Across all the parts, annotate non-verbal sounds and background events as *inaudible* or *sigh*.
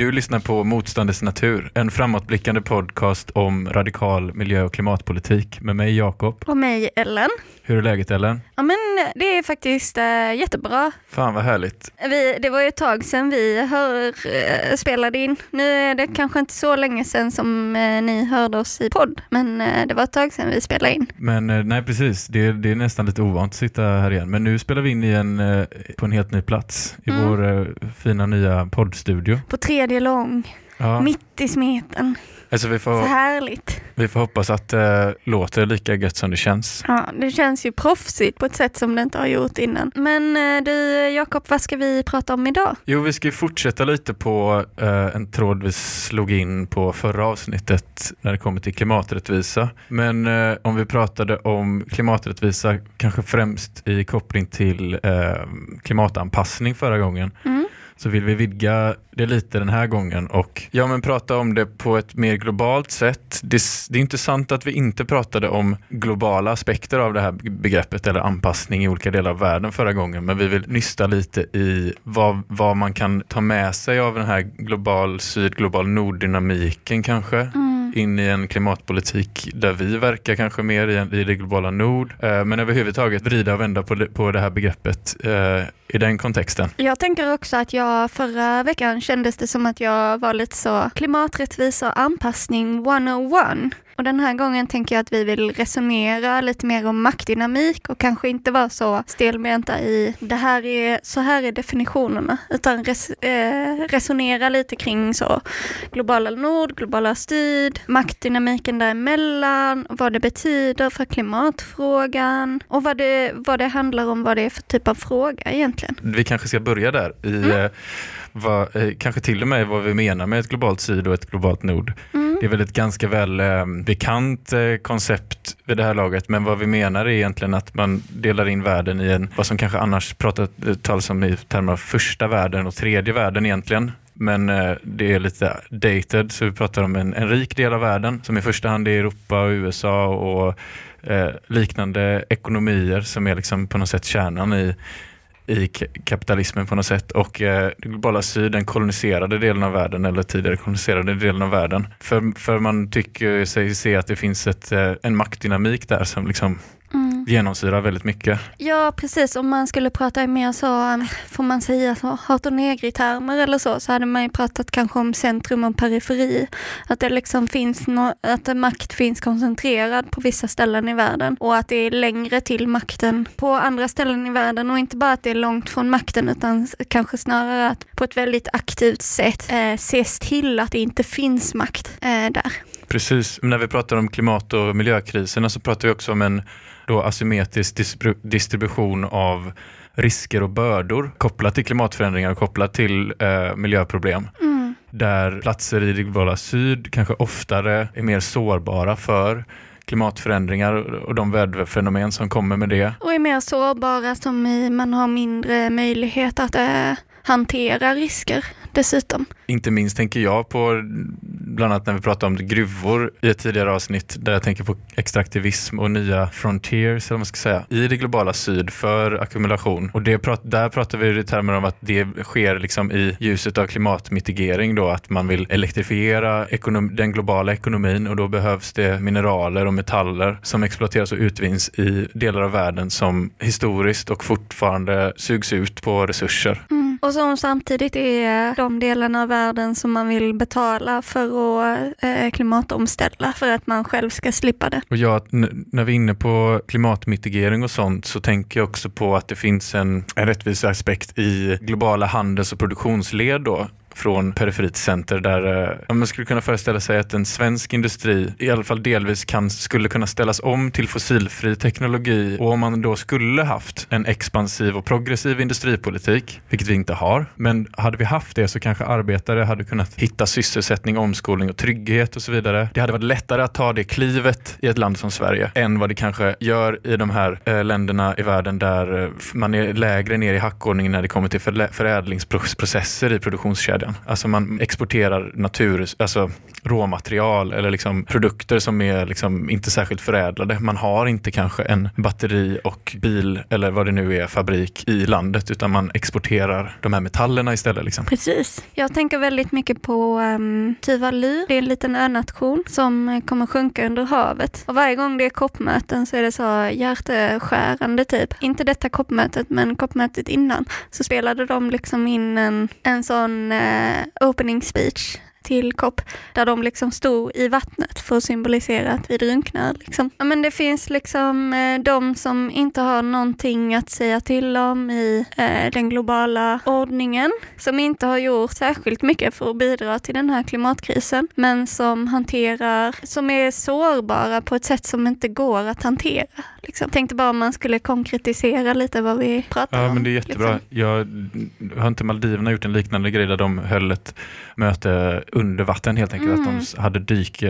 Du lyssnar på Motståndets natur, en framåtblickande podcast om radikal miljö och klimatpolitik med mig Jakob. Och mig Ellen. Hur är läget Ellen? Ja men det är faktiskt äh, jättebra. Fan vad härligt. Vi, det var ju ett tag sedan vi hör, äh, spelade in. Nu är det kanske inte så länge sedan som äh, ni hörde oss i podd, men det var ett tag sedan vi spelade in. Men nej precis, det, det är nästan lite ovant att sitta här igen. Men nu spelar vi in i en, på en helt ny plats i mm. vår fina nya poddstudio. På tredje lång, ja. mitt i smeten. Alltså vi får, så härligt. Vi får hoppas att det låter lika gött som det känns. Ja, det känns ju proffsigt på ett sätt som det inte har gjort innan. Men du Jakob, vad ska vi prata om idag? Jo, vi ska fortsätta lite på uh, en tråd vi slog in på förra avsnittet när det kommer till klimaträttvisa. Men uh, om vi pratade om klimaträttvisa kanske främst i koppling till uh, klimatanpassning förra gången. Mm så vill vi vidga det lite den här gången och ja, men prata om det på ett mer globalt sätt. Det, det, är inte sant att vi inte pratade om globala aspekter av det här begreppet eller anpassning i olika delar av världen förra gången, men vi vill nysta lite i vad, vad man kan ta med sig av den här global syd, global nord-dynamiken kanske. Mm in i en klimatpolitik där vi verkar kanske mer i, i det globala nord. Eh, men överhuvudtaget vrida och vända på det, på det här begreppet eh, i den kontexten. Jag tänker också att jag förra veckan kändes det som att jag var lite så klimaträttvisa och anpassning 101. Och den här gången tänker jag att vi vill resonera lite mer om maktdynamik och kanske inte vara så stelbenta i det här är, så här är definitionerna, utan res, eh, resonera lite kring så globala nord, globala syd, maktdynamiken däremellan, vad det betyder för klimatfrågan och vad det, vad det handlar om, vad det är för typ av fråga egentligen. Vi kanske ska börja där i mm. Vad, eh, kanske till och med vad vi menar med ett globalt syd och ett globalt nord. Mm. Det är väl ett ganska väl eh, bekant eh, koncept vid det här laget, men vad vi menar är egentligen att man delar in världen i en, vad som kanske annars talas om i termer av första världen och tredje världen egentligen. Men det är lite dated, så vi pratar om en, en rik del av världen som i första hand är Europa och USA och eh, liknande ekonomier som är liksom på något sätt kärnan i i kapitalismen på något sätt och eh, det globala syd, den koloniserade delen av världen eller tidigare koloniserade delen av världen. För, för man tycker sig se att det finns ett, eh, en maktdynamik där som liksom mm. genomsyrar väldigt mycket. Ja precis, om man skulle prata mer så, får man säga så, hat och negri-termer eller så, så hade man ju pratat kanske om centrum och periferi. Att det liksom finns no att makt finns koncentrerad på vissa ställen i världen och att det är längre till makten på andra ställen i världen och inte bara att det är långt från makten utan kanske snarare att på ett väldigt aktivt sätt eh, ses till att det inte finns makt eh, där. Precis, när vi pratar om klimat och miljökriserna så pratar vi också om en då asymmetrisk distribution av risker och bördor kopplat till klimatförändringar och kopplat till eh, miljöproblem. Mm. Där platser i det globala syd kanske oftare är mer sårbara för klimatförändringar och de väderfenomen som kommer med det. Och är mer sårbara som i, man har mindre möjlighet att äh, hantera risker dessutom. Inte minst tänker jag på bland annat när vi pratar om gruvor i ett tidigare avsnitt där jag tänker på extraktivism och nya frontiers, eller vad man ska säga, i det globala syd för ackumulation. Och det, där pratar vi i termer om att det sker liksom i ljuset av klimatmitigering då, att man vill elektrifiera den globala ekonomin och då behövs det mineraler och metaller som exploateras och utvinns i delar av världen som historiskt och fortfarande sugs ut på resurser. Mm. Och som samtidigt är de delarna av världen som man vill betala för att eh, klimatomställa för att man själv ska slippa det. Och ja, när vi är inne på klimatmitigering och sånt så tänker jag också på att det finns en, en rättviseaspekt i globala handels och produktionsled då från periferiet center där eh, man skulle kunna föreställa sig att en svensk industri i alla fall delvis kan, skulle kunna ställas om till fossilfri teknologi och om man då skulle haft en expansiv och progressiv industripolitik, vilket vi inte har, men hade vi haft det så kanske arbetare hade kunnat hitta sysselsättning, omskolning och trygghet och så vidare. Det hade varit lättare att ta det klivet i ett land som Sverige än vad det kanske gör i de här eh, länderna i världen där eh, man är lägre ner i hackordningen när det kommer till förädlingsprocesser i produktionskedjan. Alltså, alltså man exporterar natur, alltså råmaterial eller liksom produkter som är liksom inte särskilt förädlade. Man har inte kanske en batteri och bil eller vad det nu är fabrik i landet utan man exporterar de här metallerna istället. Liksom. Precis. Jag tänker väldigt mycket på ehm, um, Tuvalu. Det är en liten önation som kommer sjunka under havet och varje gång det är koppmöten så är det så hjärteskärande typ. Inte detta koppmötet men koppmötet innan så spelade de liksom in en, en sån uh, Eh, opening speech till kopp där de liksom stod i vattnet för att symbolisera att vi drunknar. Liksom. Ja, men det finns liksom eh, de som inte har någonting att säga till om i eh, den globala ordningen, som inte har gjort särskilt mycket för att bidra till den här klimatkrisen, men som hanterar, som är sårbara på ett sätt som inte går att hantera. Liksom. Tänkte bara om man skulle konkretisera lite vad vi pratar om. Ja, men det är jättebra. Liksom. Jag har inte Maldiverna gjort en liknande grej där de höll ett möte under vatten helt enkelt. Mm. Att de hade dyk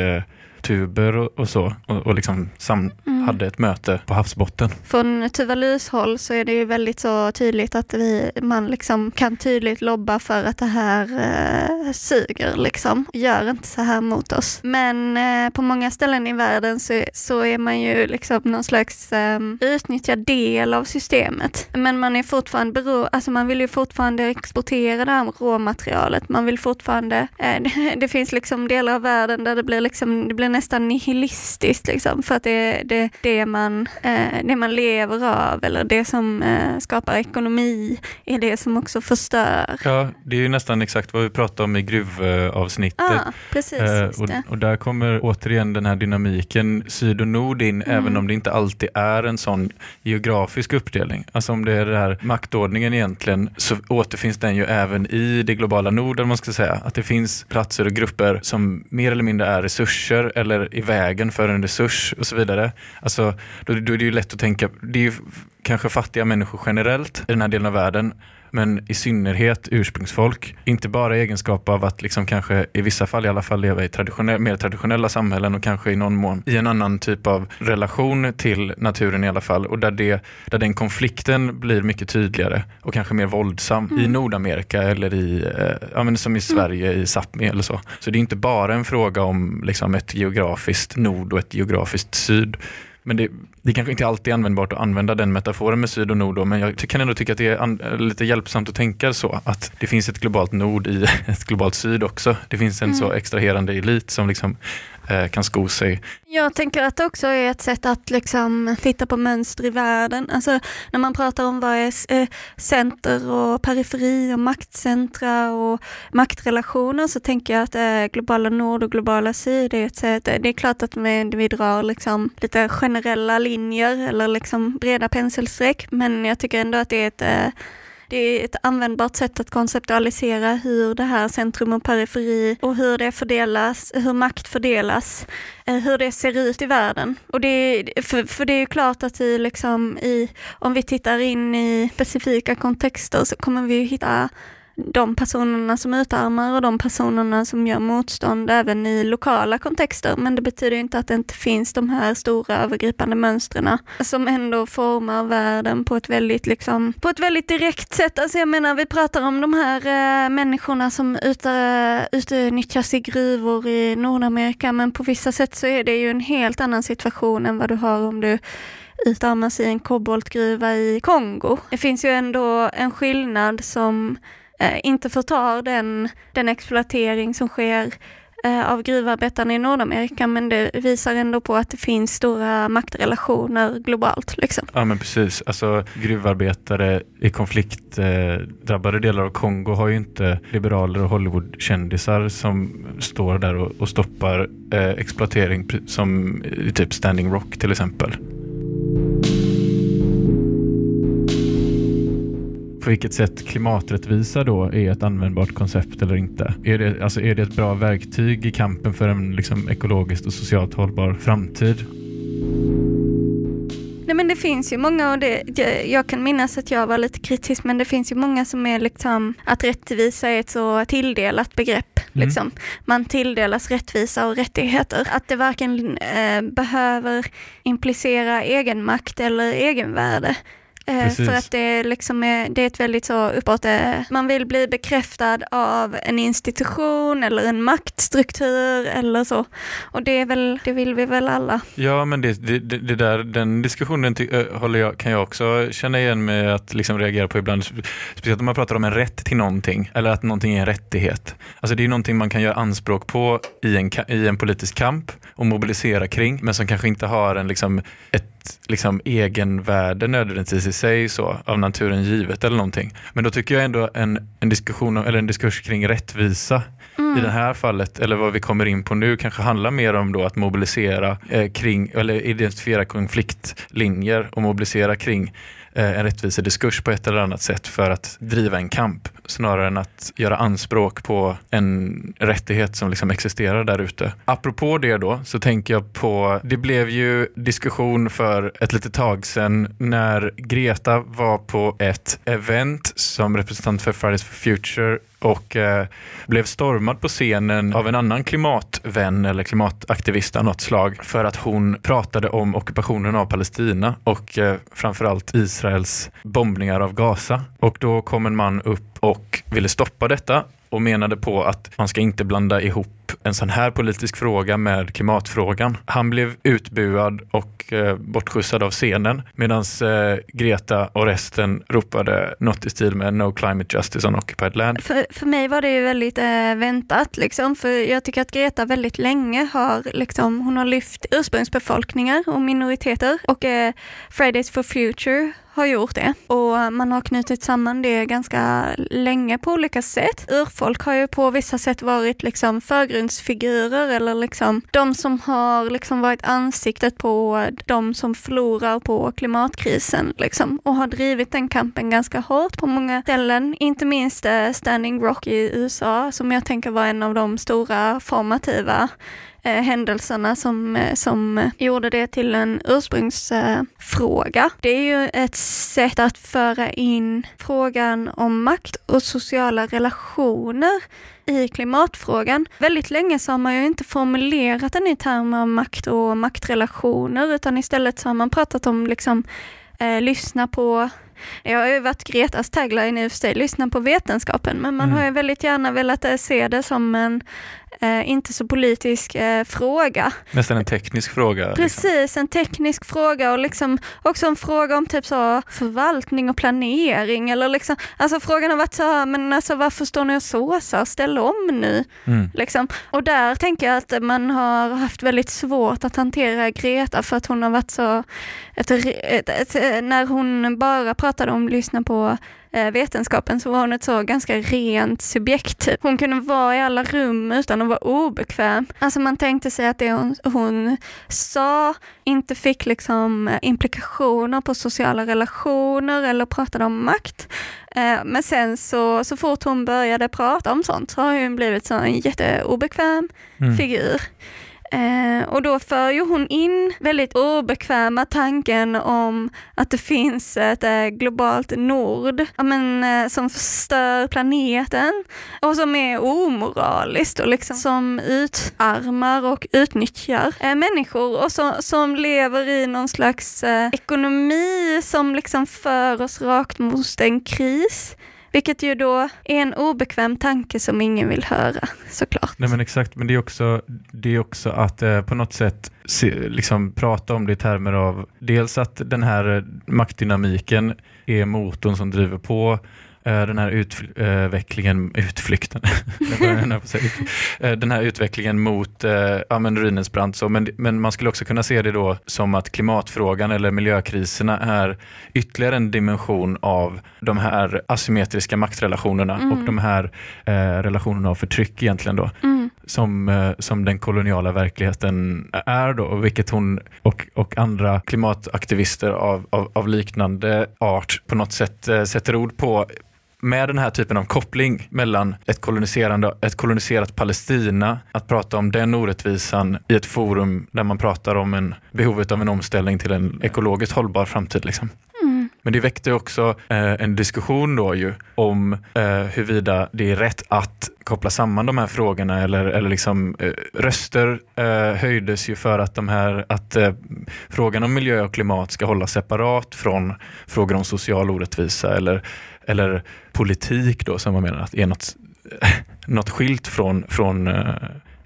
tuber och, och så och, och liksom sam, mm. hade ett möte på havsbotten. Från Tuvalus håll så är det ju väldigt så tydligt att vi, man liksom kan tydligt lobba för att det här eh, suger liksom. Gör inte så här mot oss. Men eh, på många ställen i världen så, så är man ju liksom någon slags eh, utnyttjad del av systemet. Men man är fortfarande bero, alltså man vill ju fortfarande exportera det här råmaterialet. Man vill fortfarande, eh, det, *laughs* det finns liksom delar av världen där det blir liksom, det blir nästan nihilistiskt liksom, för att det är det, det, man, eh, det man lever av eller det som eh, skapar ekonomi är det som också förstör. Ja, det är ju nästan exakt vad vi pratade om i gruvavsnittet. Ah, precis, eh, och, och, där kommer återigen den här dynamiken syd och nord in, mm. även om det inte alltid är en sån geografisk uppdelning. Alltså om det är den här maktordningen egentligen så återfinns den ju även i det globala nord, man ska säga. Att det finns platser och grupper som mer eller mindre är resurser eller i vägen för en resurs och så vidare. Alltså, då, då är det ju lätt att tänka, det är ju kanske fattiga människor generellt i den här delen av världen men i synnerhet ursprungsfolk. Inte bara i egenskap av att liksom kanske i vissa fall i alla fall leva i traditionell, mer traditionella samhällen och kanske i någon mån i en annan typ av relation till naturen i alla fall och där, det, där den konflikten blir mycket tydligare och kanske mer våldsam mm. i Nordamerika eller i, eh, ja, men som i Sverige mm. i Sápmi eller så. Så det är inte bara en fråga om liksom ett geografiskt nord och ett geografiskt syd men det, det kanske inte alltid är användbart att använda den metaforen med syd och nord, då, men jag kan ändå tycka att det är lite hjälpsamt att tänka så, att det finns ett globalt nord i *laughs* ett globalt syd också. Det finns en mm. så extraherande elit som liksom Eh, Eh, kan sko sig. Jag tänker att det också är ett sätt att liksom titta på mönster i världen. Alltså när man pratar om vad är eh, center och periferi och maktcentra och maktrelationer så tänker jag att eh, globala nord och globala syd är ett sätt. Det är klart att vi drar liksom lite generella linjer eller liksom breda penselsträck men jag tycker ändå att det är ett det är ett användbart sätt att konceptualisera hur det här centrum och periferi och hur det fördelas, hur makt fördelas, eh, hur det ser ut i världen. Och det, för, för det är ju klart att i, liksom, i, om vi tittar in i specifika kontexter så kommer vi hitta de personerna som utarmar och de personerna som gör motstånd även i lokala kontexter. Men det betyder inte att det inte finns de här stora övergripande mönstren som ändå formar världen på ett väldigt, liksom, på ett väldigt direkt sätt. Alltså jag menar, vi pratar om de här äh, människorna som ut, äh, utnyttjas i gruvor i Nordamerika, men på vissa sätt så är det ju en helt annan situation än vad du har om du utarmas i en koboltgruva i Kongo. Det finns ju ändå en skillnad som Eh, inte förtar den, den exploatering som sker eh, av gruvarbetarna i Nordamerika, men det visar ändå på att det finns stora maktrelationer globalt. Liksom. Ja men precis, alltså gruvarbetare i konfliktdrabbade eh, delar av Kongo har ju inte liberaler och Hollywoodkändisar som står där och, och stoppar eh, exploatering som i typ Standing Rock till exempel. På vilket sätt klimaträttvisa då är ett användbart koncept eller inte. Är det, alltså är det ett bra verktyg i kampen för en liksom ekologiskt och socialt hållbar framtid? Nej men det finns ju många och det, jag kan minnas att jag var lite kritisk men det finns ju många som är liksom att rättvisa är ett så tilldelat begrepp. Mm. Liksom. Man tilldelas rättvisa och rättigheter. Att det varken eh, behöver implicera egenmakt eller egenvärde. Eh, Precis. För att det, liksom är, det är ett väldigt så uppåt, eh, man vill bli bekräftad av en institution eller en maktstruktur eller så. Och det, är väl, det vill vi väl alla. Ja, men det, det, det där, den diskussionen äh, håller jag, kan jag också känna igen med att liksom reagera på ibland. Speciellt om man pratar om en rätt till någonting eller att någonting är en rättighet. Alltså det är någonting man kan göra anspråk på i en, i en politisk kamp och mobilisera kring, men som kanske inte har en, liksom, ett liksom, egenvärde nödvändigtvis i sig så, av naturen givet eller någonting. Men då tycker jag ändå en, en diskussion eller en diskurs kring rättvisa mm. i det här fallet, eller vad vi kommer in på nu, kanske handlar mer om då att mobilisera eh, kring, eller identifiera konfliktlinjer och mobilisera kring Eh, en rättvisediskurs på ett eller annat sätt för att driva en kamp snarare än att göra anspråk på en rättighet som liksom existerar där ute. Apropå det då så tänker jag på, det blev ju diskussion för ett litet tag sedan när Greta var på ett event som representant för Fridays for Future och eh, blev stormad på scenen av en annan klimatvän eller klimataktivist av något slag för att hon pratade om ockupationen av Palestina och eh, framförallt Israels bombningar av Gaza. Och då kom en man upp och ville stoppa detta och menade på att man ska inte blanda ihop en sån här politisk fråga med klimatfrågan. Han blev utbuad och eh, bortskjutsad av scenen medan eh, Greta och resten ropade något i stil med No climate justice on occupied land. För, för mig var det ju väldigt eh, väntat liksom, för jag tycker att Greta väldigt länge har liksom, hon har lyft ursprungsbefolkningar och minoriteter och eh, Fridays for Future har gjort det och man har knutit samman det ganska länge på olika sätt. Urfolk har ju på vissa sätt varit liksom förgrundsfigurer eller liksom de som har liksom varit ansiktet på de som förlorar på klimatkrisen liksom och har drivit den kampen ganska hårt på många ställen. Inte minst eh, Standing Rock i USA som jag tänker var en av de stora formativa händelserna som, eh, som gjorde det till en ursprungsfråga. Eh, det är ju ett sätt att föra in frågan om makt och sociala relationer i klimatfrågan. Väldigt länge så har man ju inte formulerat den i termer av makt och maktrelationer utan istället så har man pratat om liksom eh, lyssna på jag har ju varit Gretas tagline i och för sig, lyssna på vetenskapen, men man mm. har ju väldigt gärna velat eh, se det som en eh, inte så politisk eh, fråga. Nästan en teknisk fråga. Liksom. Precis, liksom. en teknisk fråga och liksom också en fråga om typ så förvaltning och planering eller liksom, alltså frågan har varit så men alltså varför står ni och såsar, ställ om nu. Mm. Liksom. Och där tänker jag att man har haft väldigt svårt att hantera Greta för att hon har varit så, ett, ett, ett, när hon bara pratade om lyssna på vetenskapen så var hon ett så ganska rent subjekt. Hon kunde vara i alla rum utan att vara obekväm. Alltså man tänkte sig att det hon, hon sa inte fick liksom implikationer på sociala relationer eller pratade om makt. Eh, men sen så, så fort hon började prata om sånt så har hon blivit så en jätteobekväm mm. figur. Eh, och då för ju hon in väldigt obekväma tanken om att det finns ett eh, globalt nord ja, men, eh, som förstör planeten och som är omoraliskt och liksom som utarmar och utnyttjar eh, människor och så, som lever i någon slags eh, ekonomi som liksom för oss rakt mot en kris. Vilket ju då är en obekväm tanke som ingen vill höra såklart. Nej men exakt, men det är också, det är också att eh, på något sätt se, liksom prata om det i termer av dels att den här maktdynamiken är motorn som driver på den här utvecklingen, utflykten, *laughs* eh, den här utvecklingen mot eh, ja, men ruinens brant. Så, men, men man skulle också kunna se det då som att klimatfrågan eller miljökriserna är ytterligare en dimension av de här asymmetriska maktrelationerna mm. och de här eh, relationerna av förtryck egentligen då. Mm. Som, eh, som den koloniala verkligheten är då, vilket hon och, och andra klimataktivister av, av, av liknande art på något sätt eh, sätter ord på med den här typen av koppling mellan ett, koloniserande, ett koloniserat Palestina, att prata om den orättvisan i ett forum där man pratar om en, behovet av en omställning till en ekologiskt hållbar framtid. Liksom. Mm. Men det väckte också eh, en diskussion då ju om eh, huruvida det är rätt att koppla samman de här frågorna eller, eller liksom eh, röster eh, höjdes ju för att de här att eh, frågan om miljö och klimat ska hållas separat från frågor om social orättvisa eller eller politik då som man menar att är något, *laughs* något skilt från, från eh,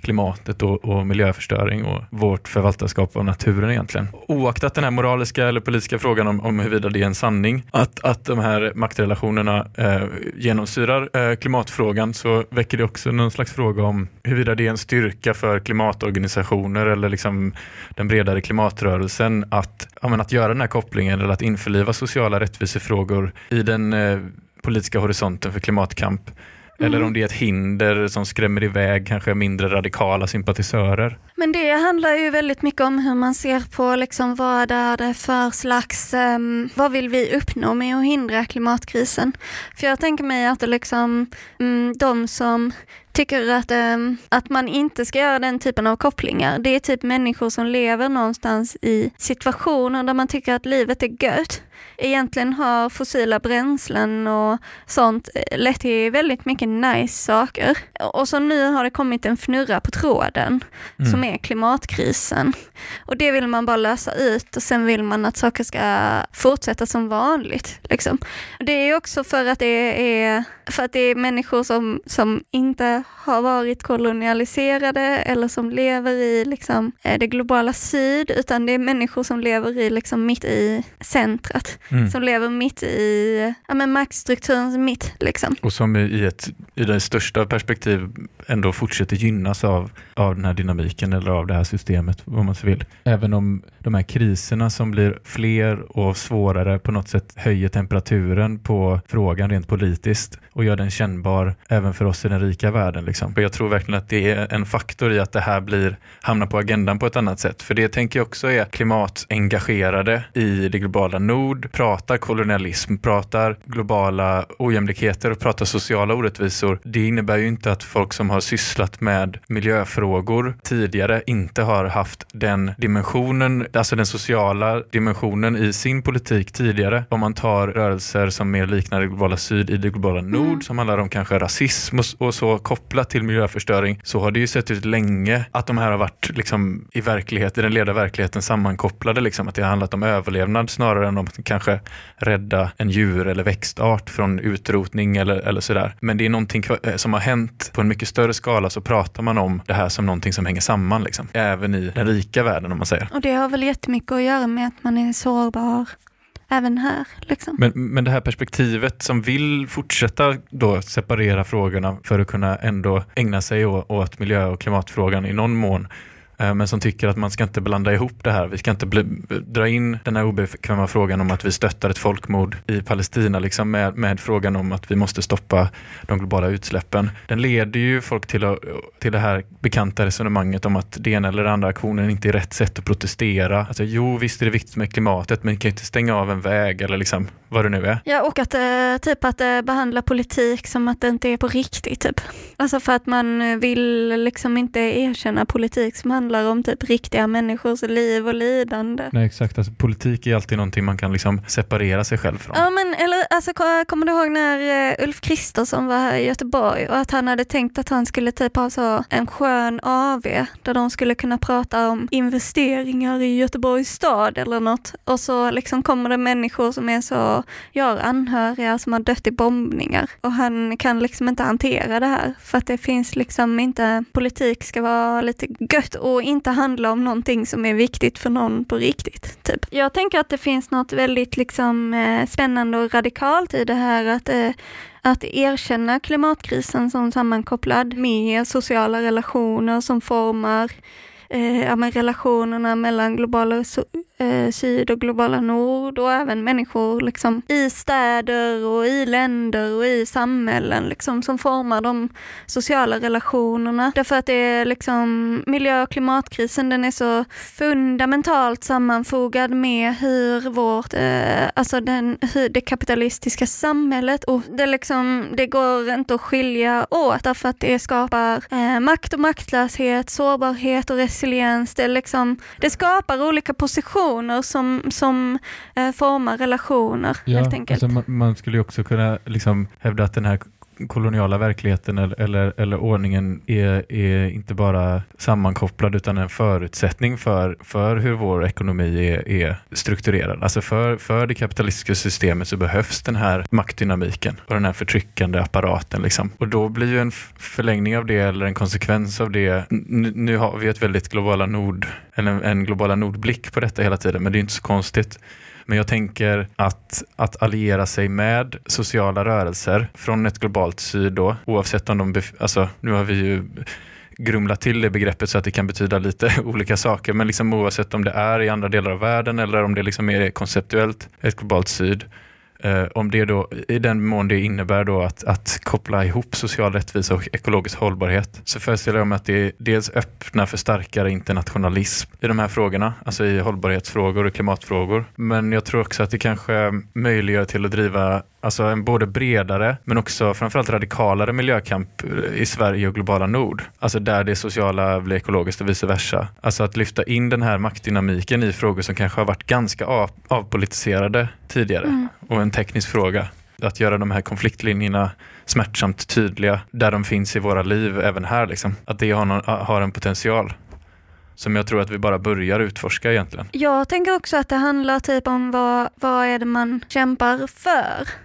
klimatet och, och, miljöförstöring och vårt förvaltarskap av naturen egentligen. Oaktat den här moraliska eller politiska frågan om, om huruvida det är en sanning, att, att de här maktrelationerna eh, genomsyrar eh, klimatfrågan så väcker det också någon slags fråga om huruvida det är en styrka för klimatorganisationer eller liksom den bredare klimatrörelsen att, ja, att göra den här kopplingen eller att införliva sociala rättvisefrågor i den eh, politiska horisonten för klimatkamp eller mm. om det är ett hinder som skrämmer iväg kanske mindre radikala sympatisörer. Men det handlar ju väldigt mycket om hur man ser på liksom vad är det för slags, um, vad vill vi uppnå med att hindra klimatkrisen? För jag tänker mig att det liksom, um, de som tycker att, um, att man inte ska göra den typen av kopplingar. Det är typ människor som lever någonstans i situationer där man tycker att livet är gött egentligen har fossila bränslen och sånt eh, lett till väldigt mycket nice saker. Och så nu har det kommit en fnurra på tråden mm. som är klimatkrisen. Och det vill man bara lösa ut och sen vill man att saker ska fortsätta som vanligt. Liksom. Det är också för att det är, för att det är människor som, som inte har varit kolonialiserade eller som lever i liksom, eh, det globala syd, utan det är människor som lever i liksom, mitt i centret mm. som lever mitt i ja, men maktstrukturens mitt. Liksom. Och som i, ett, i det största perspektiv ändå fortsätter gynnas av, av den här dynamiken eller av det här systemet, vad man så vill. Även om de här kriserna som blir fler och svårare på något sätt höjer temperaturen på frågan rent politiskt och gör den kännbar även för oss i den rika världen. Liksom. Jag tror verkligen att det är en faktor i att det här blir, hamnar på agendan på ett annat sätt. För det tänker jag också är klimatengagerade i det globala nord, pratar kolonialism, pratar globala ojämlikheter och pratar sociala orättvisor. Det innebär ju inte att folk som har sysslat med miljöfrågor tidigare inte har haft den dimensionen, alltså den sociala dimensionen i sin politik tidigare. Om man tar rörelser som mer liknar det globala syd i det globala nord mm. som handlar om kanske rasism och, så kopplat till miljöförstöring så har det ju sett ut länge att de här har varit liksom i verklighet, i den leda verkligheten sammankopplade liksom. Att det har handlat om överlevnad snarare än om kanske rädda en djur eller växtart från utrotning eller, eller sådär. Men det är någonting eh, som har hänt på en mycket större skala så pratar man om det här som någonting som hänger samman liksom. Även i den rika världen om man säger. Och det har väl jättemycket att göra med att man är sårbar även här. Liksom. Men, men det här perspektivet som vill fortsätta då separera frågorna för att kunna ändå ägna sig åt, åt miljö och klimatfrågan i någon mån Eh, men som tycker att man ska inte blanda ihop det här. Vi ska inte bli, dra in den här obekväma frågan om att vi stöttar ett folkmord i Palestina liksom med, med frågan om att vi måste stoppa de globala utsläppen. Den leder ju folk till, till det här bekanta resonemanget om att det ena eller andra aktionen inte är rätt sätt att protestera. Alltså, jo, visst är det viktigt med klimatet, men vi kan inte stänga av en väg eller liksom vad det nu är. Ja, och att eh, typ att eh, behandla politik som att det inte är på riktigt. Typ. Alltså för att man vill liksom inte erkänna politik som handlar om typ riktiga människors liv och lidande. Nej, exakt. Alltså, politik är alltid någonting man kan liksom separera sig själv från. Ja, men eller alltså, eh, kommer du ihåg när eh, Ulf Kristersson var här i Göteborg och att han hade tänkt att han skulle typ ha så en skön AV där de skulle kunna prata om investeringar i Göteborgs stad eller något och så liksom kommer det människor som är så, jag har anhöriga som har dött i bombningar och han kan liksom inte hantera det här för att det finns liksom inte, politik ska vara lite gött och inte handla om någonting som är viktigt för någon på riktigt. Typ. Jag tänker att det finns något väldigt liksom, eh, spännande och radikalt i det här att, eh, att erkänna klimatkrisen som sammankopplad med sociala relationer som formar eh, ja, relationerna mellan globala eh, syd och globala nord och även människor liksom, i städer och i länder och i samhällen liksom, som formar de sociala relationerna. Därför att det är liksom miljö och klimatkrisen, den är så fundamentalt sammanfogad med hur vårt, eh, alltså den, hur det kapitalistiska samhället och det liksom, det går inte att skilja åt därför att det skapar eh, makt och maktlöshet, sårbarhet och resiliens. Det, liksom, det skapar olika positioner relationer som, som eh, formar relationer ja, helt enkelt. Alltså man, man, skulle också kunna liksom hävda att den här koloniala verkligheten eller, eller, eller ordningen är, är, inte bara sammankopplad utan en förutsättning för, för hur vår ekonomi är, är strukturerad. Alltså för, för det kapitalistiska systemet så behövs den här maktdynamiken och den här förtryckande apparaten. Liksom. Och då blir ju en förlängning av det eller en konsekvens av det, nu har vi ett väldigt globala nord, eller en globala nordblick på detta hela tiden, men det är inte så konstigt. Men jag tänker att, att alliera sig med sociala rörelser från ett globalt syd då, oavsett om de, alltså nu har vi ju grumlat till det begreppet så att det kan betyda lite *laughs* olika saker, men liksom oavsett om det är i andra delar av världen eller om det liksom är konceptuellt ett globalt syd, Eh, om det då, I den mån det innebär då att, att koppla ihop social rättvisa och ekologisk hållbarhet så föreställer jag mig att det dels öppnar för starkare internationalism i de här frågorna, alltså i hållbarhetsfrågor och klimatfrågor. Men jag tror också att det kanske möjliggör till att driva Alltså en både bredare men också framförallt radikalare miljökamp i Sverige och globala nord. Alltså där det sociala blir ekologiskt och vice versa. Alltså att lyfta in den här maktdynamiken i frågor som kanske har varit ganska av, avpolitiserade tidigare mm. och en teknisk fråga. Att göra de här konfliktlinjerna smärtsamt tydliga där de finns i våra liv även här. Liksom. Att det har, någon, har en potential som jag tror att vi bara börjar utforska egentligen. Jag tänker också att det handlar typ om vad, vad är det man kämpar för?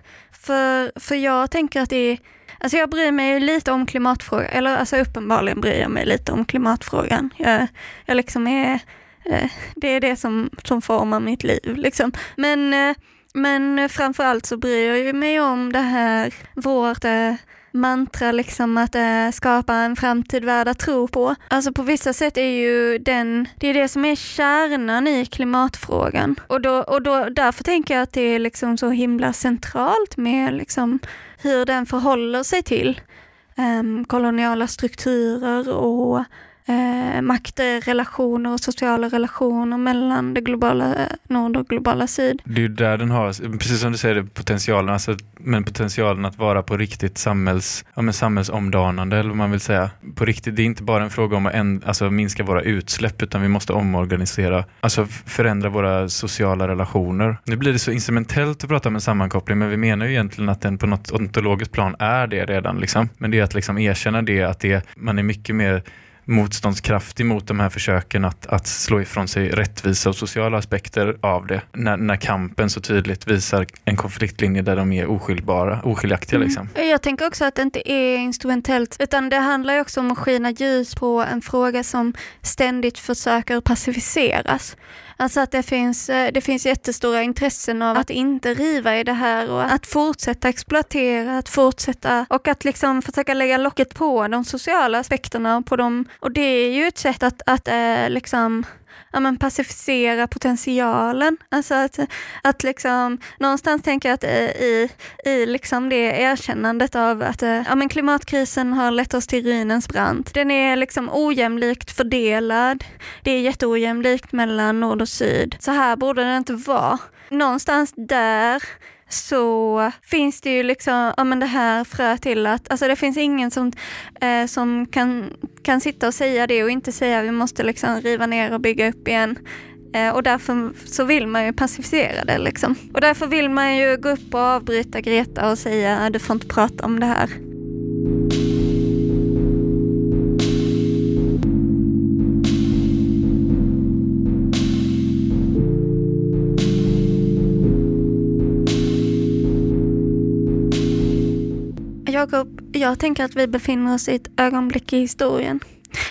För, för jag tänker att det är, alltså jag bryr mig lite om klimatfrågan, eller alltså uppenbarligen bryr jag mig lite om klimatfrågan. Jag, jag liksom är, eh, det är det som, som formar mitt liv liksom. Men, eh, men framförallt så bryr jag mig om det här, vårt eh, mantra liksom att äh, skapa en framtid värd att tro på. Alltså på vissa sätt är ju den, det är det som är kärnan i klimatfrågan. Och, då, och då, därför tänker jag att det är liksom så himla centralt med liksom hur den förhåller sig till um, koloniala strukturer och eh, maktrelationer och sociala relationer mellan det globala nord och globala syd. Det är ju där den har, precis som du säger, potentialen, alltså, men potentialen att vara på riktigt samhälls, ja, men samhällsomdanande eller vad man vill säga. På riktigt, det är inte bara en fråga om att en, alltså, minska våra utsläpp utan vi måste omorganisera, alltså förändra våra sociala relationer. Nu blir det så instrumentellt att prata om en sammankoppling men vi menar ju egentligen att den på något ontologiskt plan är det redan. Liksom. Men det är att liksom erkänna det, att det, man är mycket mer motståndskraftig mot de här försöken att, att slå ifrån sig rättvisa och sociala aspekter av det. När, när kampen så tydligt visar en konfliktlinje där de är oskiljbara, oskiljaktiga. Mm. Liksom. Jag tänker också att det inte är instrumentellt, utan det handlar också om att skina ljus på en fråga som ständigt försöker pacificeras. Alltså att det finns, eh, det finns jättestora intressen av att inte riva i det här och att fortsätta exploatera, att fortsätta och att liksom försöka lägga locket på de sociala aspekterna på dem. Och det är ju ett sätt att, att äh, liksom ja, men pacificera potentialen. Alltså att, att liksom, någonstans tänker jag att eh, i, i liksom det erkännandet av att eh, ja, men klimatkrisen har lett oss till ruinens brant. Den är liksom ojämlikt fördelad. Det är jätteojämlikt mellan nord och syd. Så här borde det inte vara. Någonstans där så finns det ju liksom, ja men det här frö till att, alltså det finns ingen som, eh, som kan, kan sitta och säga det och inte säga vi måste liksom riva ner och bygga upp igen. Eh, och därför så vill man ju pacificera det liksom. Och därför vill man ju gå upp och avbryta Greta och säga du får inte prata om det här. Jakob, jag tänker att vi befinner oss i ett ögonblick i historien.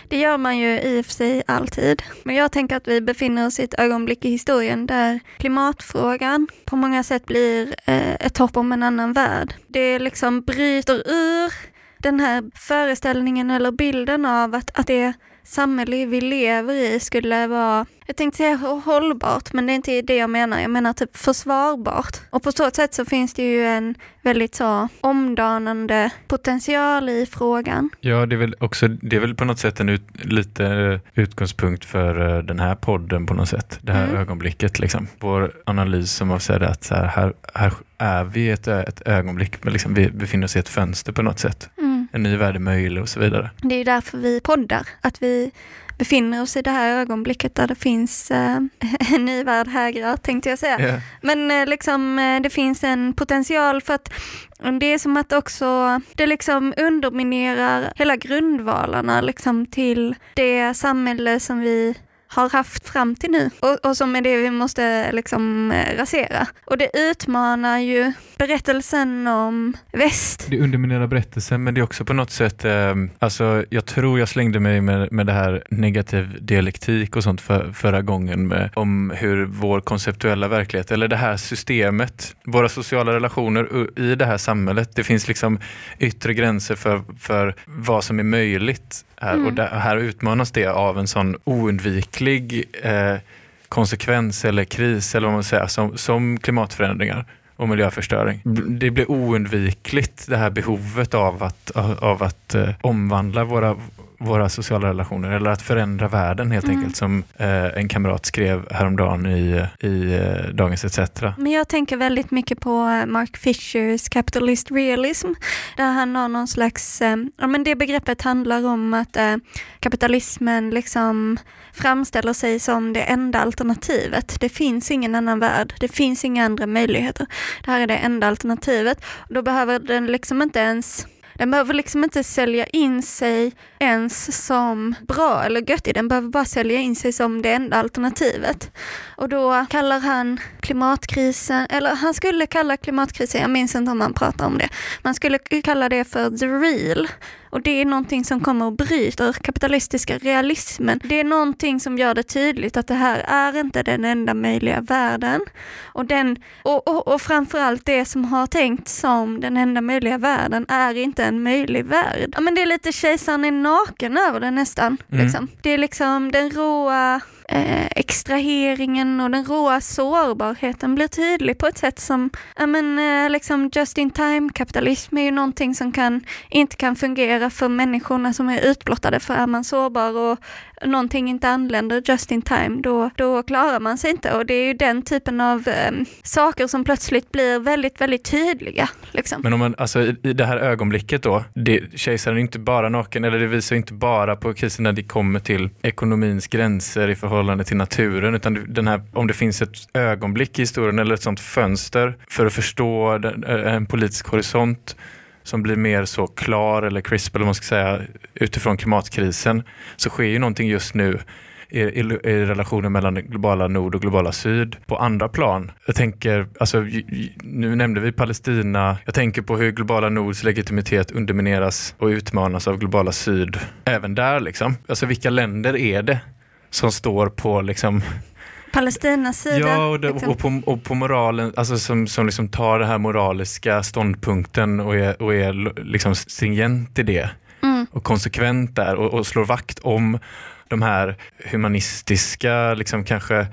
Det gör man ju i och för sig alltid. Men jag tänker att vi befinner oss i ett ögonblick i historien där klimatfrågan på många sätt blir eh, ett hopp om en annan värld. Det liksom bryter ur den här föreställningen eller bilden av att, att det samhälle vi lever i skulle vara, jag tänkte säga hållbart, men det är inte det jag menar. Jag menar typ försvarbart. Och på så sätt så finns det ju en väldigt så omdanande potential i frågan. Ja, det är väl också, det är väl på något sätt en ut, lite utgångspunkt för uh, den här podden på något sätt. Det här mm. ögonblicket liksom. Vår analys som av säger att så här, här, här är vi ett, ett ögonblick, men liksom vi befinner oss i ett fönster på något sätt. Mm en ny värld är möjlig och så vidare. Det är därför vi poddar, att vi befinner oss i det här ögonblicket där det finns eh, *laughs* en ny värld hägrar, tänkte jag säga. Yeah. Men eh, liksom, eh, det finns en potential för att det är som att också, det liksom underminerar hela grundvalarna liksom till det samhälle som vi har haft fram till nu och, och som är det vi måste liksom eh, rasera. Och det utmanar ju berättelsen om väst. Det underminerar berättelsen men det är också på något sätt, eh, alltså jag tror jag slängde mig med, med det här negativ dialektik och sånt för, förra gången med, om hur vår konceptuella verklighet eller det här systemet, våra sociala relationer i det här samhället, det finns liksom yttre gränser för, för vad som är möjligt här mm. och där, här utmanas det av en sån oundviklig eh, konsekvens eller kris eller vad man säger, som, som klimatförändringar och miljöförstöring. Det blir oundvikligt det här behovet av att, av att eh, omvandla våra, våra sociala relationer eller att förändra världen helt mm. enkelt som eh, en kamrat skrev häromdagen i, i eh, Dagens ETC. Men jag tänker väldigt mycket på Mark Fishers Capitalist Realism där han har någon slags, eh, ja men det begreppet handlar om att eh, kapitalismen liksom framställer sig som det enda alternativet. Det finns ingen annan värld, det finns inga andra möjligheter. Det här är det enda alternativet. Då behöver den liksom inte ens den behöver liksom inte sälja in sig ens som bra eller göttig, den behöver bara sälja in sig som det enda alternativet. Och då kallar han klimatkrisen, eller han skulle kalla klimatkrisen, jag minns inte om han pratar om det, man skulle kalla det för the real. Och det är någonting som kommer och bryter kapitalistiska realismen. Det är någonting som gör det tydligt att det här är inte den enda möjliga världen. Och, den, och, och, och framförallt det som har tänkt som den enda möjliga världen är inte en möjlig värld. Ja, men det är lite kejsaren är naken över det nästan. Mm. Liksom. Det är liksom den råa eh, extraheringen och den råa sårbarheten blir tydlig på ett sätt som, ja men eh, liksom just in time kapitalism är ju någonting som kan, inte kan fungera för människorna som är utblottade för är man sårbar och någonting inte anländer just in time, då, då klarar man sig inte. Och det är ju den typen av eh, saker som plötsligt blir väldigt, väldigt tydliga. Liksom. Men om man, alltså i, i det här ögonblicket då, det, kejsaren är inte bara naken, eller det visar inte bara på krisen när det kommer till ekonomins gränser i förhållande till naturen, utan den här, om det finns ett ögonblick i historien eller ett sånt fönster för att förstå den, eh, en politisk horisont som blir mer så klar eller crisp eller man ska säga utifrån klimatkrisen så sker ju någonting just nu i, i, i relationen mellan globala nord och globala syd på andra plan. Jag tänker, alltså, nu nämnde vi Palestina, jag tänker på hur globala nords legitimitet undermineras och utmanas av globala syd. Även där liksom. Alltså vilka länder är det som står på liksom Palestinas sida. Ja, och, det, liksom. och, på, och på moralen, alltså som, som liksom tar den här moraliska ståndpunkten och är, och är liksom stringent i det. Mm. Och konsekvent där och, och slår vakt om de här humanistiska, liksom kanske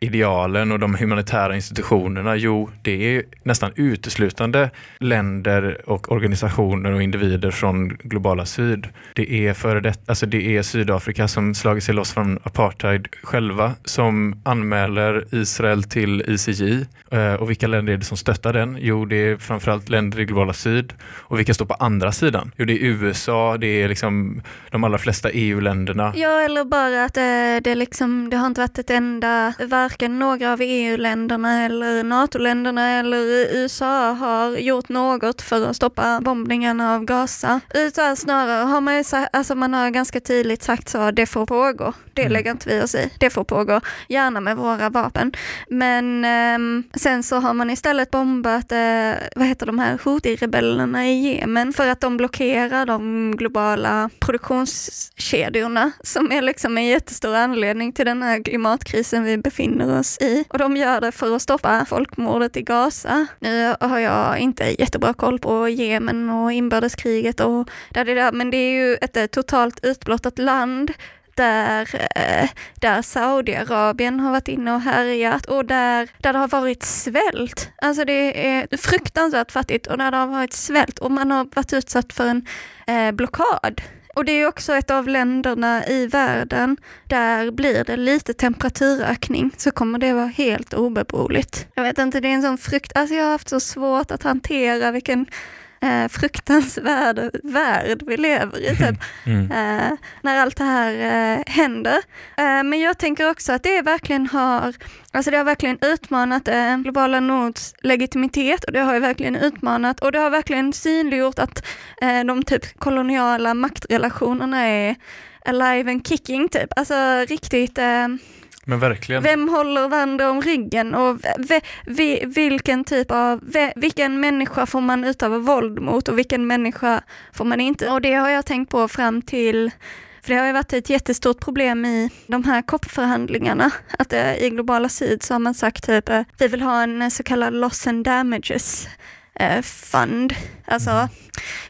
idealen och de humanitära institutionerna? Jo, det är nästan uteslutande länder och organisationer och individer från globala syd. Det är, före det, alltså det är Sydafrika som slagit sig loss från apartheid själva som anmäler Israel till ICJ. Eh, och vilka länder är det som stöttar den? Jo, det är framförallt länder i globala syd. Och vilka står på andra sidan? Jo, det är USA, det är liksom de allra flesta EU-länderna. Ja, eller bara att det, det, liksom, det har inte varit ett enda varken några av EU-länderna eller NATO-länderna eller USA har gjort något för att stoppa bombningarna av Gaza. Utan snarare har man ju sagt, alltså man har ganska tydligt sagt så, det får pågå. Det mm. lägger inte vi oss i. Det får pågå, gärna med våra vapen. Men eh, sen så har man istället bombat, eh, vad heter de här, Houthi-rebellerna i Jemen för att de blockerar de globala produktionskedjorna som är liksom en jättestor anledning till den här klimatkrisen vi befinner oss i. Och de gör det för att stoppa folkmordet i Gaza. Nu har jag inte jättebra koll på Jemen och inbördeskriget och där det där, men det är ju ett eh, totalt utblottat land där, eh, där Saudiarabien har varit inne och härjat och där, där det har varit svält. Alltså det är fruktansvärt fattigt och där det har varit svält och man har varit utsatt för en eh, blockad. Och det är också ett av länderna i världen där blir det lite temperaturökning så kommer det vara helt obeboeligt. Jag vet inte, det är en sån frukt, alltså jag har haft så svårt att hantera vilken eh, fruktansvärd värld vi lever i, typ, *laughs* mm. eh, när allt det här eh, händer. Eh, men jag tänker också att det verkligen har, alltså det har verkligen utmanat eh, globala Nords legitimitet och det har ju verkligen utmanat och det har verkligen synliggjort att eh, de typ koloniala maktrelationerna är alive and kicking typ, alltså riktigt men verkligen. Vem håller varandra om ryggen och vi, vilken typ av, vilken människa får man utöva våld mot och vilken människa får man inte? Och det har jag tänkt på fram till för det har ju varit ett jättestort problem i de här COP-förhandlingarna, att äh, i globala syd så har man sagt typ, äh, vi vill ha en så kallad loss and damages fund. Alltså, mm.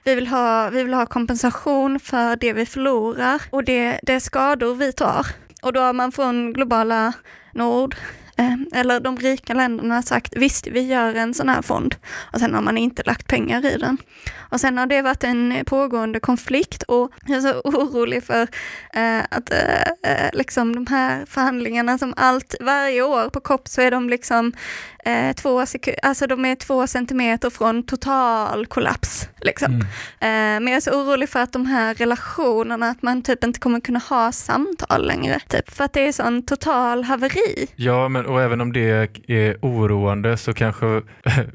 vi vill, ha, vi vill ha kompensation för det vi förlorar och det, det skador vi tar. Och då har man från globala nord, eh, eller de rika länderna sagt visst, vi gör en sån här fond. Och sen har man inte lagt pengar i den. Och sen har det varit en pågående konflikt och jag är så *laughs* orolig för eh, att eh, eh liksom de här förhandlingarna som allt, varje år på COP så är de liksom eh, två, alltså de är två centimeter från total kollaps. Liksom. Mm. Eh, men jag är så orolig för att de här relationerna, att man typ inte kommer kunna ha samtal längre. Typ, för att det är sån total haveri. Ja, men och även om det är oroande så kanske *laughs*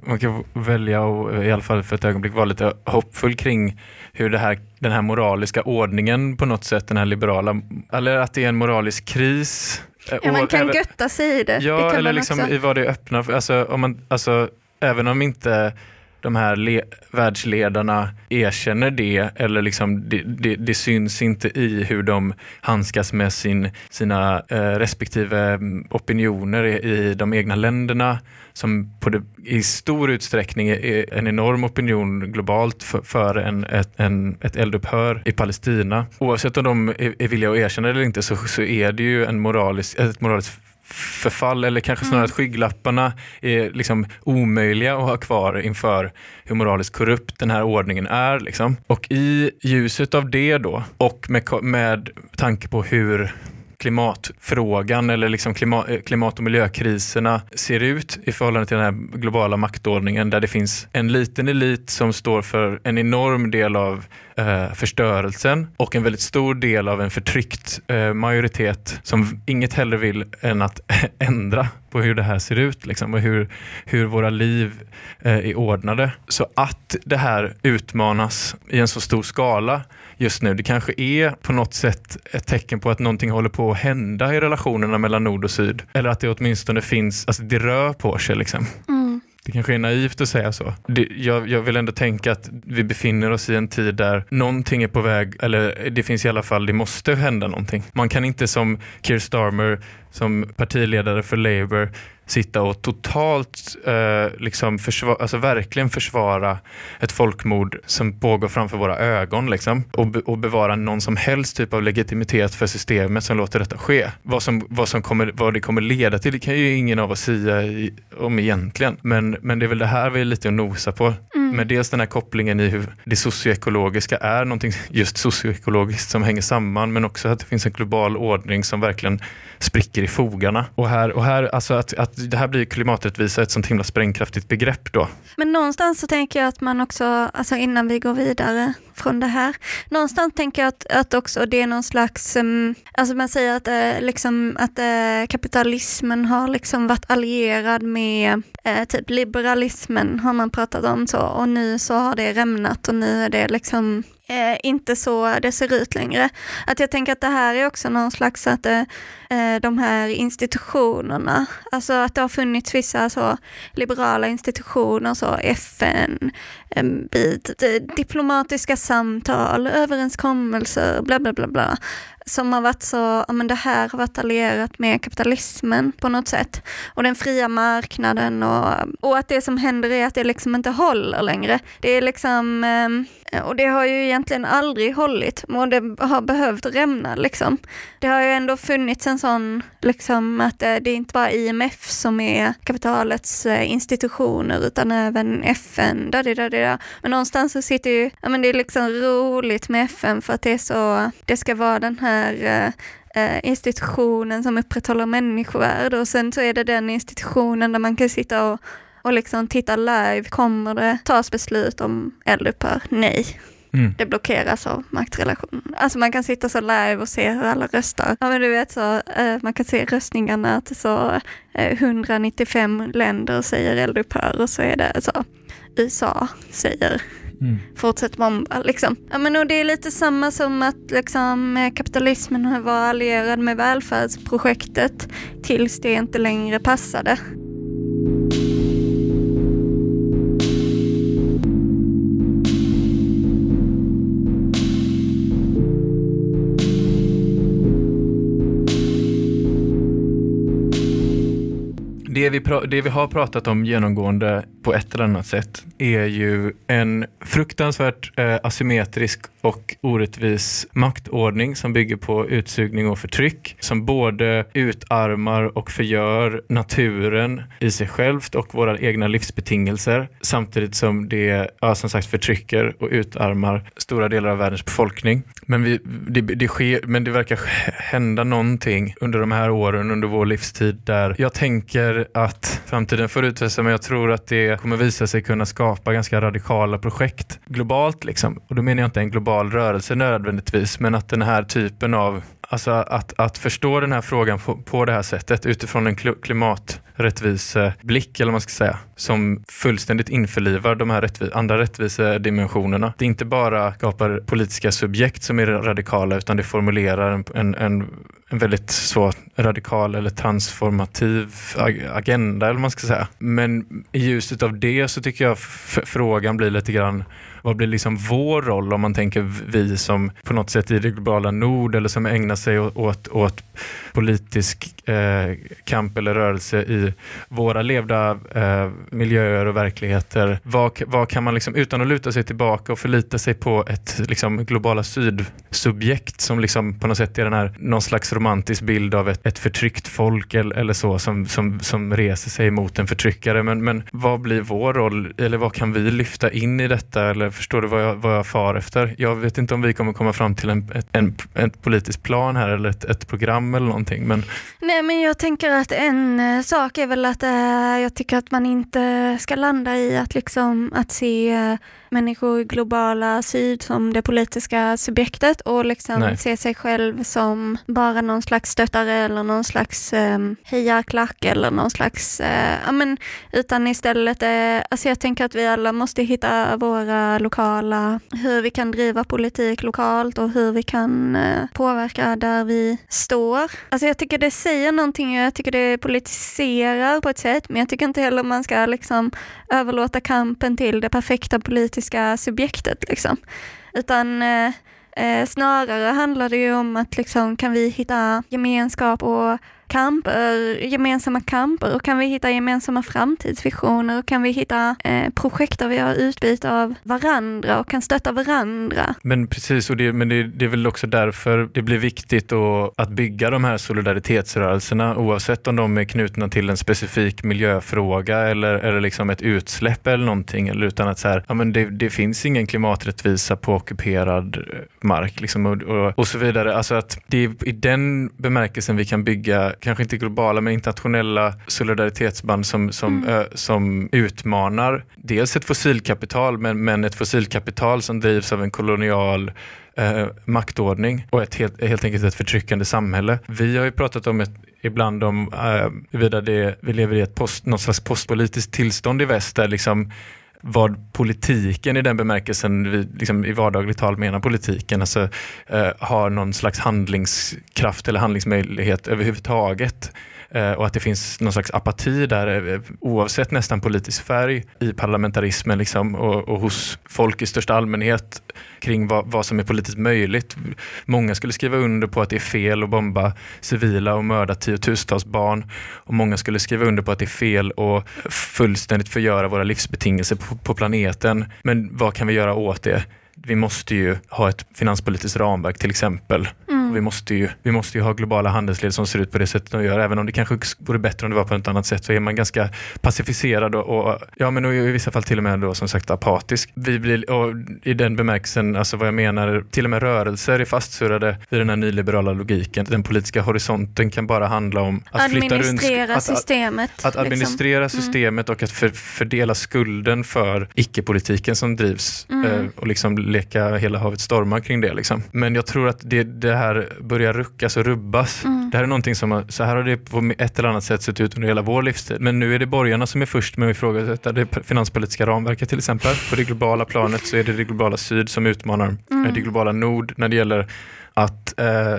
man kan välja att i alla fall för ett ögonblick vara lite hoppfull kring hur det här, den här moraliska ordningen på något sätt, den här liberala, eller att det är en moralisk kris Ja, man kan även, götta sig i det. Ja, det eller liksom i vad det öppnar för. Alltså, om man, alltså, även om inte de här le, världsledarna erkänner det eller liksom det, det, det, syns inte i hur de handskas med sin, sina eh, respektive mm, opinioner i, i, de egna länderna som det, i stor utsträckning är en enorm opinion globalt för, för en, ett, en, ett eldupphör i Palestina. Oavsett om de är, är villiga att erkänna det eller inte så, så är det ju en moralisk, ett moraliskt förfall eller kanske snarare mm. att skygglapparna är liksom omöjliga att ha kvar inför hur moraliskt korrupt den här ordningen är. Liksom. Och i ljuset av det då och med, med tanke på hur klimatfrågan eller liksom klimat, eh, klimat och miljökriserna ser ut i förhållande till den här globala maktordningen där det finns en liten elit som står för en enorm del av eh, förstörelsen och en väldigt stor del av en förtryckt eh, majoritet som inget hellre vill än att *laughs* ändra på hur det här ser ut liksom, och hur, hur våra liv eh, är ordnade. Så att det här utmanas i en så stor skala just nu. Det kanske är på något sätt ett tecken på att någonting håller på att hända i relationerna mellan nord och syd. Eller att det åtminstone finns, alltså det rör på sig liksom. Mm. Det kanske är naivt att säga så. Det, jag, jag, vill ändå tänka att vi befinner oss i en tid där någonting är på väg, eller det finns i alla fall, det måste hända någonting. Man kan inte som Keir Starmer, som partiledare för Labour, sitta och totalt eh, liksom försvara, alltså verkligen försvara ett folkmord som pågår framför våra ögon liksom, och, be, och bevara någon som helst typ av legitimitet för systemet som låter detta ske. Vad, som, vad, som kommer, vad det kommer leda till det kan ju ingen av oss säga om egentligen. Men, men det är väl det här vi är lite och nosa på. Mm. Med dels den här kopplingen i hur det socioekologiska är någonting just socioekologiskt som hänger samman men också att det finns en global ordning som verkligen spricker i fogarna. Och här, och här alltså att, att det här blir klimaträttvisa ett sånt himla sprängkraftigt begrepp då. Men någonstans så tänker jag att man också, alltså innan vi går vidare, från det här. Någonstans tänker jag att, att också det är någon slags, um, alltså man säger att, uh, liksom, att uh, kapitalismen har liksom varit allierad med uh, typ liberalismen har man pratat om så och nu så har det rämnat och nu är det liksom eh, inte så det ser ut längre. Att jag tänker att det här är också någon slags att eh, eh de här institutionerna, alltså att det har funnits vissa så liberala institutioner, så FN, eh, bit, eh, diplomatiska samtal, överenskommelser, bla bla bla bla som har varit så, ja men det här har varit allierat med kapitalismen på något sätt. Och den fria marknaden och, och att det som händer är att det liksom inte håller längre. Det är liksom, eh, Eh, och det har ju egentligen aldrig hållit och det har behövt rämna liksom. Det har ju ändå funnits en sån, liksom att eh, det är inte bara IMF som är kapitalets eh, institutioner utan även FN, da. Men någonstans så sitter ju, ja men det är liksom roligt med FN för att det är så, det ska vara den här institutionen som upprätthåller människovärde och sen så är det den institutionen där man kan sitta och, och liksom titta live. Kommer det tas beslut om eldupphör? Nej. Mm. Det blockeras av maktrelationen. Alltså man kan sitta så live och se hur alla röstar. Ja men du vet så, eh, man kan se röstningarna att så eh, 195 länder säger eldupphör och så är det så USA säger Mm. Fortsätt bomba liksom. Ja men och det är lite samma som att liksom kapitalismen var allierad med välfärdsprojektet tills det inte längre passade. Det vi, det vi har pratat om genomgående på ett eller annat sätt är ju en fruktansvärt eh, asymmetrisk och orättvis maktordning som bygger på utsugning och förtryck som både utarmar och förgör naturen i sig självt och våra egna livsbetingelser samtidigt som det ja, som sagt förtrycker och utarmar stora delar av världens befolkning. Men, vi, det, det sker, men det verkar hända någonting under de här åren under vår livstid där jag tänker att framtiden får utvisa men jag tror att det kommer visa sig kunna skapa ganska radikala projekt globalt. Liksom. Och då menar jag inte en global rörelse nödvändigtvis men att den här typen av Alltså att, att förstå den här frågan på, på det här sättet utifrån en klimaträttviseblick eller vad man ska säga som fullständigt införlivar de här rättvi andra rättvisedimensionerna. Det är inte bara skapar politiska subjekt som är radikala utan det formulerar en, en, en, en väldigt så radikal eller transformativ agenda eller vad man ska säga. Men i ljuset av det så tycker jag frågan blir lite grann vad blir liksom vår roll om man tänker vi som på något sätt i det globala nord eller som ägnar sig åt, åt politisk eh, kamp eller rörelse i våra levda eh, miljöer och verkligheter. Vad, vad kan man liksom, utan att luta sig tillbaka och förlita sig på ett liksom, globala syd-subjekt som liksom på något sätt är den här, någon slags romantisk bild av ett, ett förtryckt folk eller, eller så som, som, som reser sig mot en förtryckare. Men, men vad blir vår roll eller vad kan vi lyfta in i detta eller förstår du vad jag, vad jag far efter? Jag vet inte om vi kommer komma fram till en, en, en politisk plan här eller ett, ett program eller någonting. Men... Nej men jag tänker att en eh, sak är väl att äh, jag tycker att man inte ska landa i att liksom att se äh, människor i globala syd som det politiska subjektet och liksom Nej. se sig själv som bara någon slags stöttare eller någon slags eh, hejarklack eller någon slags, eh, ja men utan istället, eh, alltså jag tänker att vi alla måste hitta våra lokala, hur vi kan driva politik lokalt och hur vi kan eh, påverka där vi står. Alltså jag tycker det säger någonting, jag tycker det politiserar på ett sätt, men jag tycker inte heller man ska liksom överlåta kampen till det perfekta politiska subjektet. Liksom. Utan eh, eh, snarare handlar det ju om att liksom, kan vi hitta gemenskap och kamper, eh, gemensamma kamper och kan vi hitta gemensamma framtidsvisioner och kan vi hitta eh, projekt där vi har utbyte av varandra och kan stötta varandra. Men precis, och det, men det, det är väl också därför det blir viktigt att, att bygga de här solidaritetsrörelserna oavsett om de är knutna till en specifik miljöfråga eller, eller liksom ett utsläpp eller någonting. Eller utan att så här, ja, men det, det finns ingen klimaträttvisa på ockuperad eh, mark liksom, och, och, och så vidare. Alltså att det är i den bemärkelsen vi kan bygga kanske inte globala, men internationella solidaritetsband som, som, Mm. ö, som utmanar dels ett fossilkapital, men, men ett fossilkapital som drivs av en kolonial eh, maktordning och ett helt, helt enkelt ett förtryckande samhälle. Vi har ju pratat om ett, ibland om eh, huruvida det, vi lever i ett post, något slags postpolitiskt tillstånd i väst där liksom vad politiken i den bemärkelsen vi liksom i vardagligt tal menar politiken, alltså eh, har någon slags handlingskraft eller handlingsmöjlighet överhuvudtaget. Eh, och att det finns någon slags apati där eh, oavsett nästan politisk färg i parlamentarismen liksom, och, och hos folk i största allmänhet kring vad, vad som är politiskt möjligt. Många skulle skriva under på att det är fel att bomba civila och mörda tiotusentals barn och många skulle skriva under på att det är fel att fullständigt förgöra våra livsbetingelser på, på planeten. Men vad kan vi göra åt det? Vi måste ju ha ett finanspolitiskt ramverk till exempel. Mm. Och vi, måste ju, vi måste ju ha globala handelsled som ser ut på det sättet de gör. Även om det kanske vore bättre om det var på ett annat sätt så är man ganska pacificerad och, och ja, men och i vissa fall till och med då, som sagt apatisk. Vi blir, och I den bemärkelsen, alltså vad jag menar, till och med rörelser är fastsurrade i den här nyliberala logiken. Den politiska horisonten kan bara handla om att flytta runt Administrera att, att, systemet. att liksom. administrera systemet och att för, fördela skulden för icke-politiken som drivs Mm. eh, och liksom leka hela havet stormar kring det. Liksom. Men jag tror att det, det här börjar ruckas och rubbas. Mm. Det här är någonting som, så här har det på ett eller annat sätt sett ut under hela vår livstid. Men nu är det borgarna som är först med att ifrågasätta det finanspolitiska ramverket till exempel. På det globala planet så är det det globala syd som utmanar Mm. eh, det globala nord när det gäller att eh,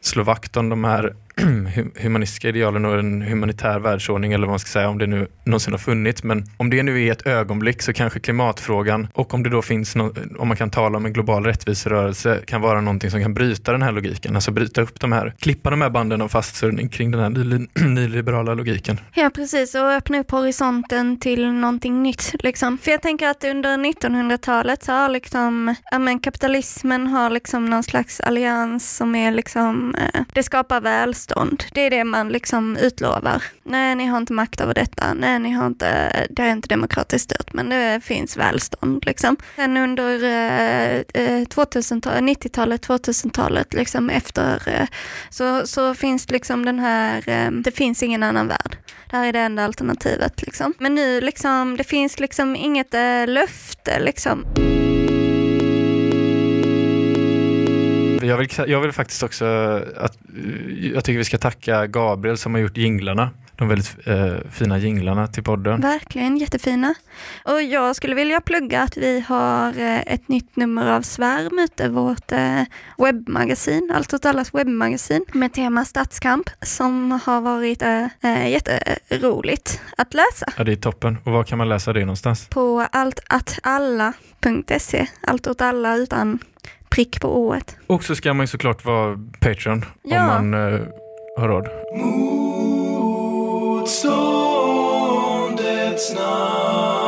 slå vakt om de här *clears throat* humanistiska idealen och en humanitär världsordning eller vad man ska säga om det nu någonsin har funnits. Men om det nu är ett ögonblick så kanske klimatfrågan och om det då finns no om man kan tala om en global rättviserörelse kan vara någonting som kan bryta den här logiken, alltså bryta upp de här, klippa de här banden av fastsurrning kring den här *clears throat* nyliberala logiken. Ja precis, och öppna upp horisonten till någonting nytt. Liksom. För jag tänker att under 1900-talet så har liksom, ja, men kapitalismen har liksom någon slags allians som är liksom, eh, det skapar välstånd. Det är det man liksom utlovar. Nej, ni har inte makt över detta. Nej, ni har inte, det är inte demokratiskt styrt, men det finns välstånd liksom. Sen under eh, 2000-talet, 90-talet, 2000-talet, liksom efter, eh, så, så finns liksom den här, eh, det finns ingen annan värld. Det här är det enda alternativet liksom. Men nu liksom, det finns liksom inget eh, löfte liksom. Jag vill, jag vill faktiskt också att jag tycker vi ska tacka Gabriel som har gjort jinglarna. De väldigt eh, fina jinglarna till podden. Verkligen jättefina. Och jag skulle vilja plugga att vi har eh, ett nytt nummer av Svärm ute, vårt eh, webbmagasin, Allt åt allas webbmagasin med tema stadskamp som har varit eh, eh, jätteroligt att läsa Ja, det är toppen. Och var kan man läsa det någonstans? på alltattalla.se. Allt åt alla utan prick på ået. Och så ska man ju såklart vara Patreon Ja. om man eh, har råd. Motståndets namn